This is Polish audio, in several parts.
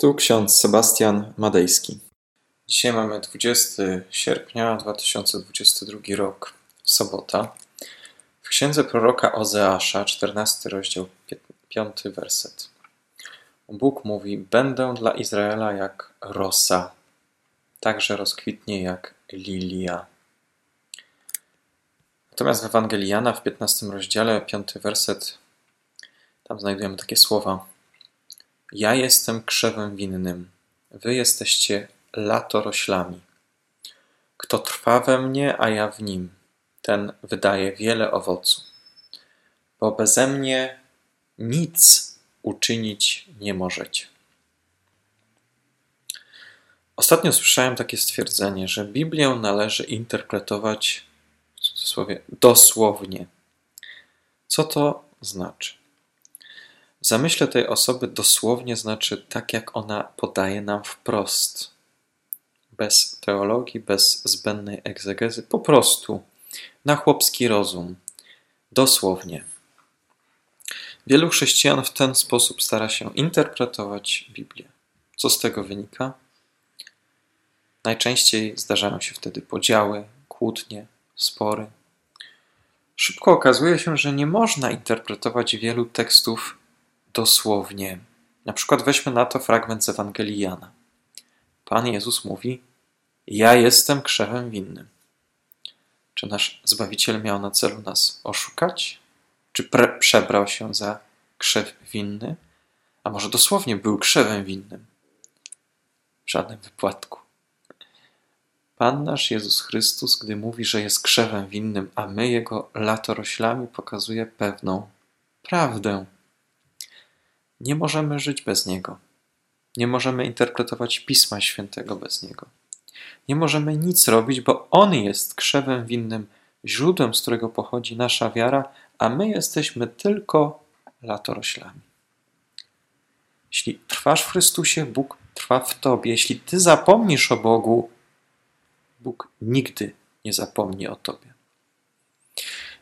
Tu ksiądz Sebastian Madejski. Dzisiaj mamy 20 sierpnia 2022 rok, sobota. W księdze proroka Ozeasza, 14 rozdział, 5 werset. Bóg mówi: Będę dla Izraela jak rosa, także rozkwitnie jak lilia. Natomiast w Ewangelii Jana w 15 rozdziale, 5 werset, tam znajdujemy takie słowa: Ja jestem krzewem winnym, wy jesteście latoroślami. Kto trwa we mnie, a ja w nim, ten wydaje wiele owocu. Bo beze mnie nic uczynić nie możecie. Ostatnio słyszałem takie stwierdzenie, że Biblię należy interpretować w cudzysłowie dosłownie. Co to znaczy? W zamyśle tej osoby dosłownie znaczy tak, jak ona podaje nam wprost. Bez teologii, bez zbędnej egzegezy, po prostu na chłopski rozum. Dosłownie. Wielu chrześcijan w ten sposób stara się interpretować Biblię. Co z tego wynika? Najczęściej zdarzają się wtedy podziały, kłótnie, spory. Szybko okazuje się, że nie można interpretować wielu tekstów dosłownie. Na przykład weźmy na to fragment z Ewangelii Jana. Pan Jezus mówi: Ja jestem krzewem winnym. Czy nasz Zbawiciel miał na celu nas oszukać? Czy przebrał się za krzew winny? A może dosłownie był krzewem winnym? W żadnym wypadku. Pan nasz Jezus Chrystus, gdy mówi, że jest krzewem winnym, a my jego latoroślami, pokazuje pewną prawdę. Nie możemy żyć bez niego. Nie możemy interpretować Pisma Świętego bez niego. Nie możemy nic robić, bo on jest krzewem winnym, źródłem, z którego pochodzi nasza wiara, a my jesteśmy tylko latoroślami. Jeśli trwasz w Chrystusie, Bóg trwa w Tobie. Jeśli Ty zapomnisz o Bogu, Bóg nigdy nie zapomni o Tobie.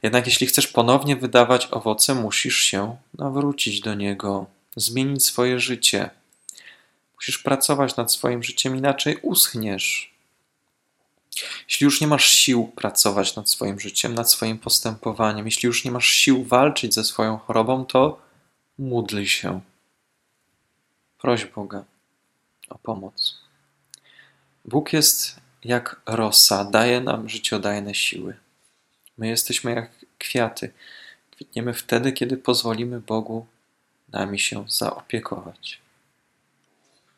Jednak jeśli chcesz ponownie wydawać owoce, musisz się nawrócić do Niego, zmienić swoje życie. Musisz pracować nad swoim życiem, inaczej uschniesz. Jeśli już nie masz sił pracować nad swoim życiem, nad swoim postępowaniem, jeśli już nie masz sił walczyć ze swoją chorobą, to módl się. Proś Boga o pomoc. Bóg jest jak rosa, daje nam życiodajne siły. My jesteśmy jak kwiaty. Kwitniemy wtedy, kiedy pozwolimy Bogu nami się zaopiekować.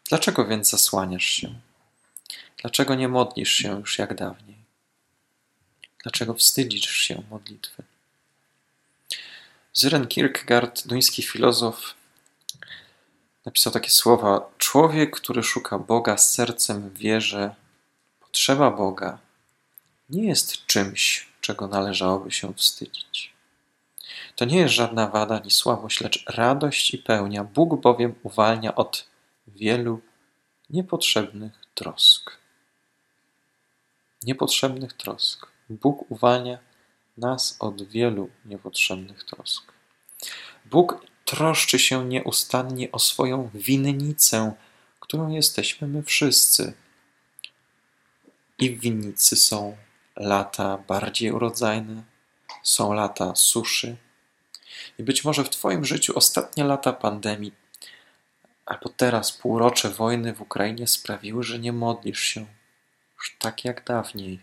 Dlaczego więc zasłaniasz się? Dlaczego nie modlisz się już jak dawniej? Dlaczego wstydzisz się modlitwy? Zyren Kierkegaard, duński filozof, napisał takie słowa: Człowiek, który szuka Boga z sercem w wierze, potrzeba Boga, nie jest czymś, czego należałoby się wstydzić. To nie jest żadna wada ani słabość, lecz radość i pełnia. Bóg bowiem uwalnia od wielu niepotrzebnych trosk niepotrzebnych trosk. Bóg uwalnia nas od wielu niepotrzebnych trosk. Bóg troszczy się nieustannie o swoją winnicę, którą jesteśmy my wszyscy. I w winnicy są lata bardziej urodzajne, są lata suszy. I być może w Twoim życiu ostatnie lata pandemii, albo teraz półrocze wojny w Ukrainie sprawiły, że nie modlisz się już tak jak dawniej.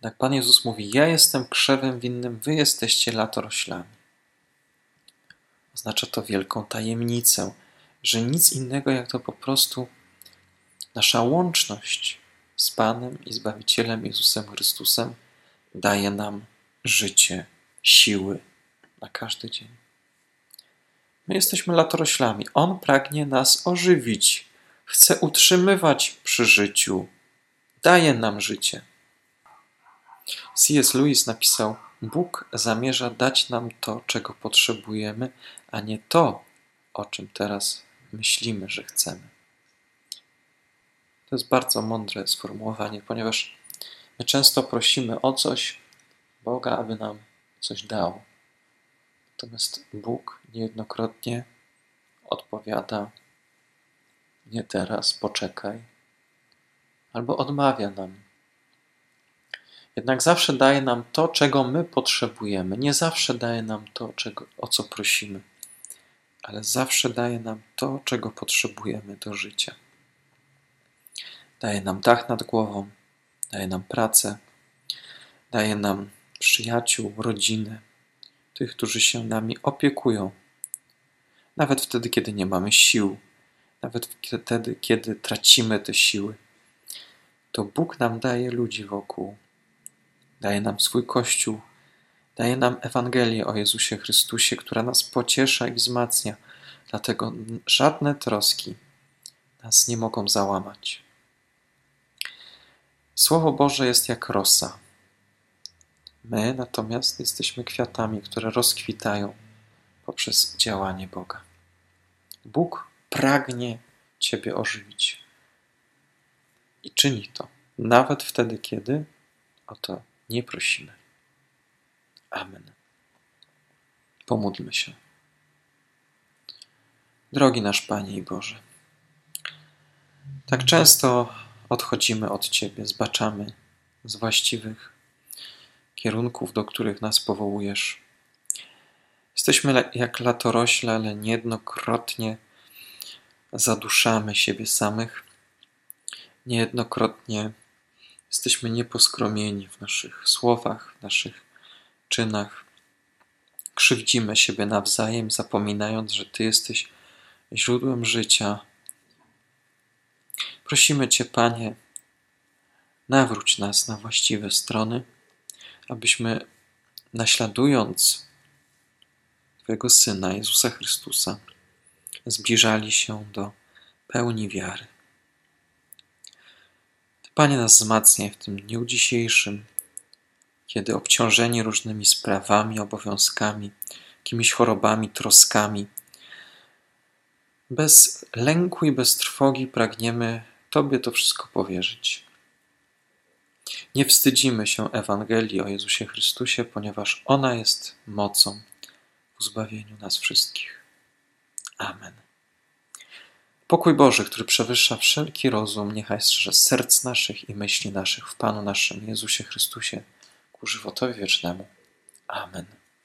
Tak Pan Jezus mówi: Ja jestem krzewem winnym, wy jesteście latoroślami. Oznacza to wielką tajemnicę, że nic innego jak to po prostu nasza łączność z Panem i Zbawicielem Jezusem Chrystusem daje nam życie, siły na każdy dzień. My jesteśmy latoroślami. On pragnie nas ożywić chce utrzymywać przy życiu, daje nam życie. C.S. Lewis napisał: Bóg zamierza dać nam to, czego potrzebujemy, a nie to, o czym teraz myślimy, że chcemy. To jest bardzo mądre sformułowanie, ponieważ my często prosimy o coś Boga, aby nam coś dał. Natomiast Bóg niejednokrotnie odpowiada: Nie teraz, poczekaj, albo odmawia nam. Jednak zawsze daje nam to, czego my potrzebujemy. Nie zawsze daje nam to, czego, o co prosimy, ale zawsze daje nam to, czego potrzebujemy do życia. Daje nam dach nad głową, daje nam pracę, daje nam przyjaciół, rodzinę, tych, którzy się nami opiekują. Nawet wtedy, kiedy nie mamy sił, nawet wtedy, kiedy tracimy te siły, to Bóg nam daje ludzi wokół, daje nam swój Kościół, daje nam Ewangelię o Jezusie Chrystusie, która nas pociesza i wzmacnia. Dlatego żadne troski nas nie mogą załamać. Słowo Boże jest jak rosa. My natomiast jesteśmy kwiatami, które rozkwitają poprzez działanie Boga. Bóg pragnie Ciebie ożywić i czyni to, nawet wtedy, kiedy o to nie prosimy. Amen. Pomódlmy się. Drogi nasz Panie i Boże, tak często odchodzimy od Ciebie, zbaczamy z właściwych kierunków, do których nas powołujesz. Jesteśmy jak latorośle, ale niejednokrotnie zaduszamy siebie samych. Niejednokrotnie jesteśmy nieposkromieni w naszych słowach, w naszych czynach. Krzywdzimy siebie nawzajem, zapominając, że Ty jesteś źródłem życia. Prosimy Cię, Panie, nawróć nas na właściwe strony abyśmy naśladując Twojego Syna, Jezusa Chrystusa, zbliżali się do pełni wiary. Panie, nas wzmacniaj w tym dniu dzisiejszym, kiedy obciążeni różnymi sprawami, obowiązkami, jakimiś chorobami, troskami, bez lęku i bez trwogi pragniemy Tobie to wszystko powierzyć. Nie wstydzimy się Ewangelii o Jezusie Chrystusie, ponieważ ona jest mocą w zbawieniu nas wszystkich. Amen. Pokój Boży, który przewyższa wszelki rozum, niechaj strzeże serc naszych i myśli naszych w Panu naszym Jezusie Chrystusie ku żywotowi wiecznemu. Amen.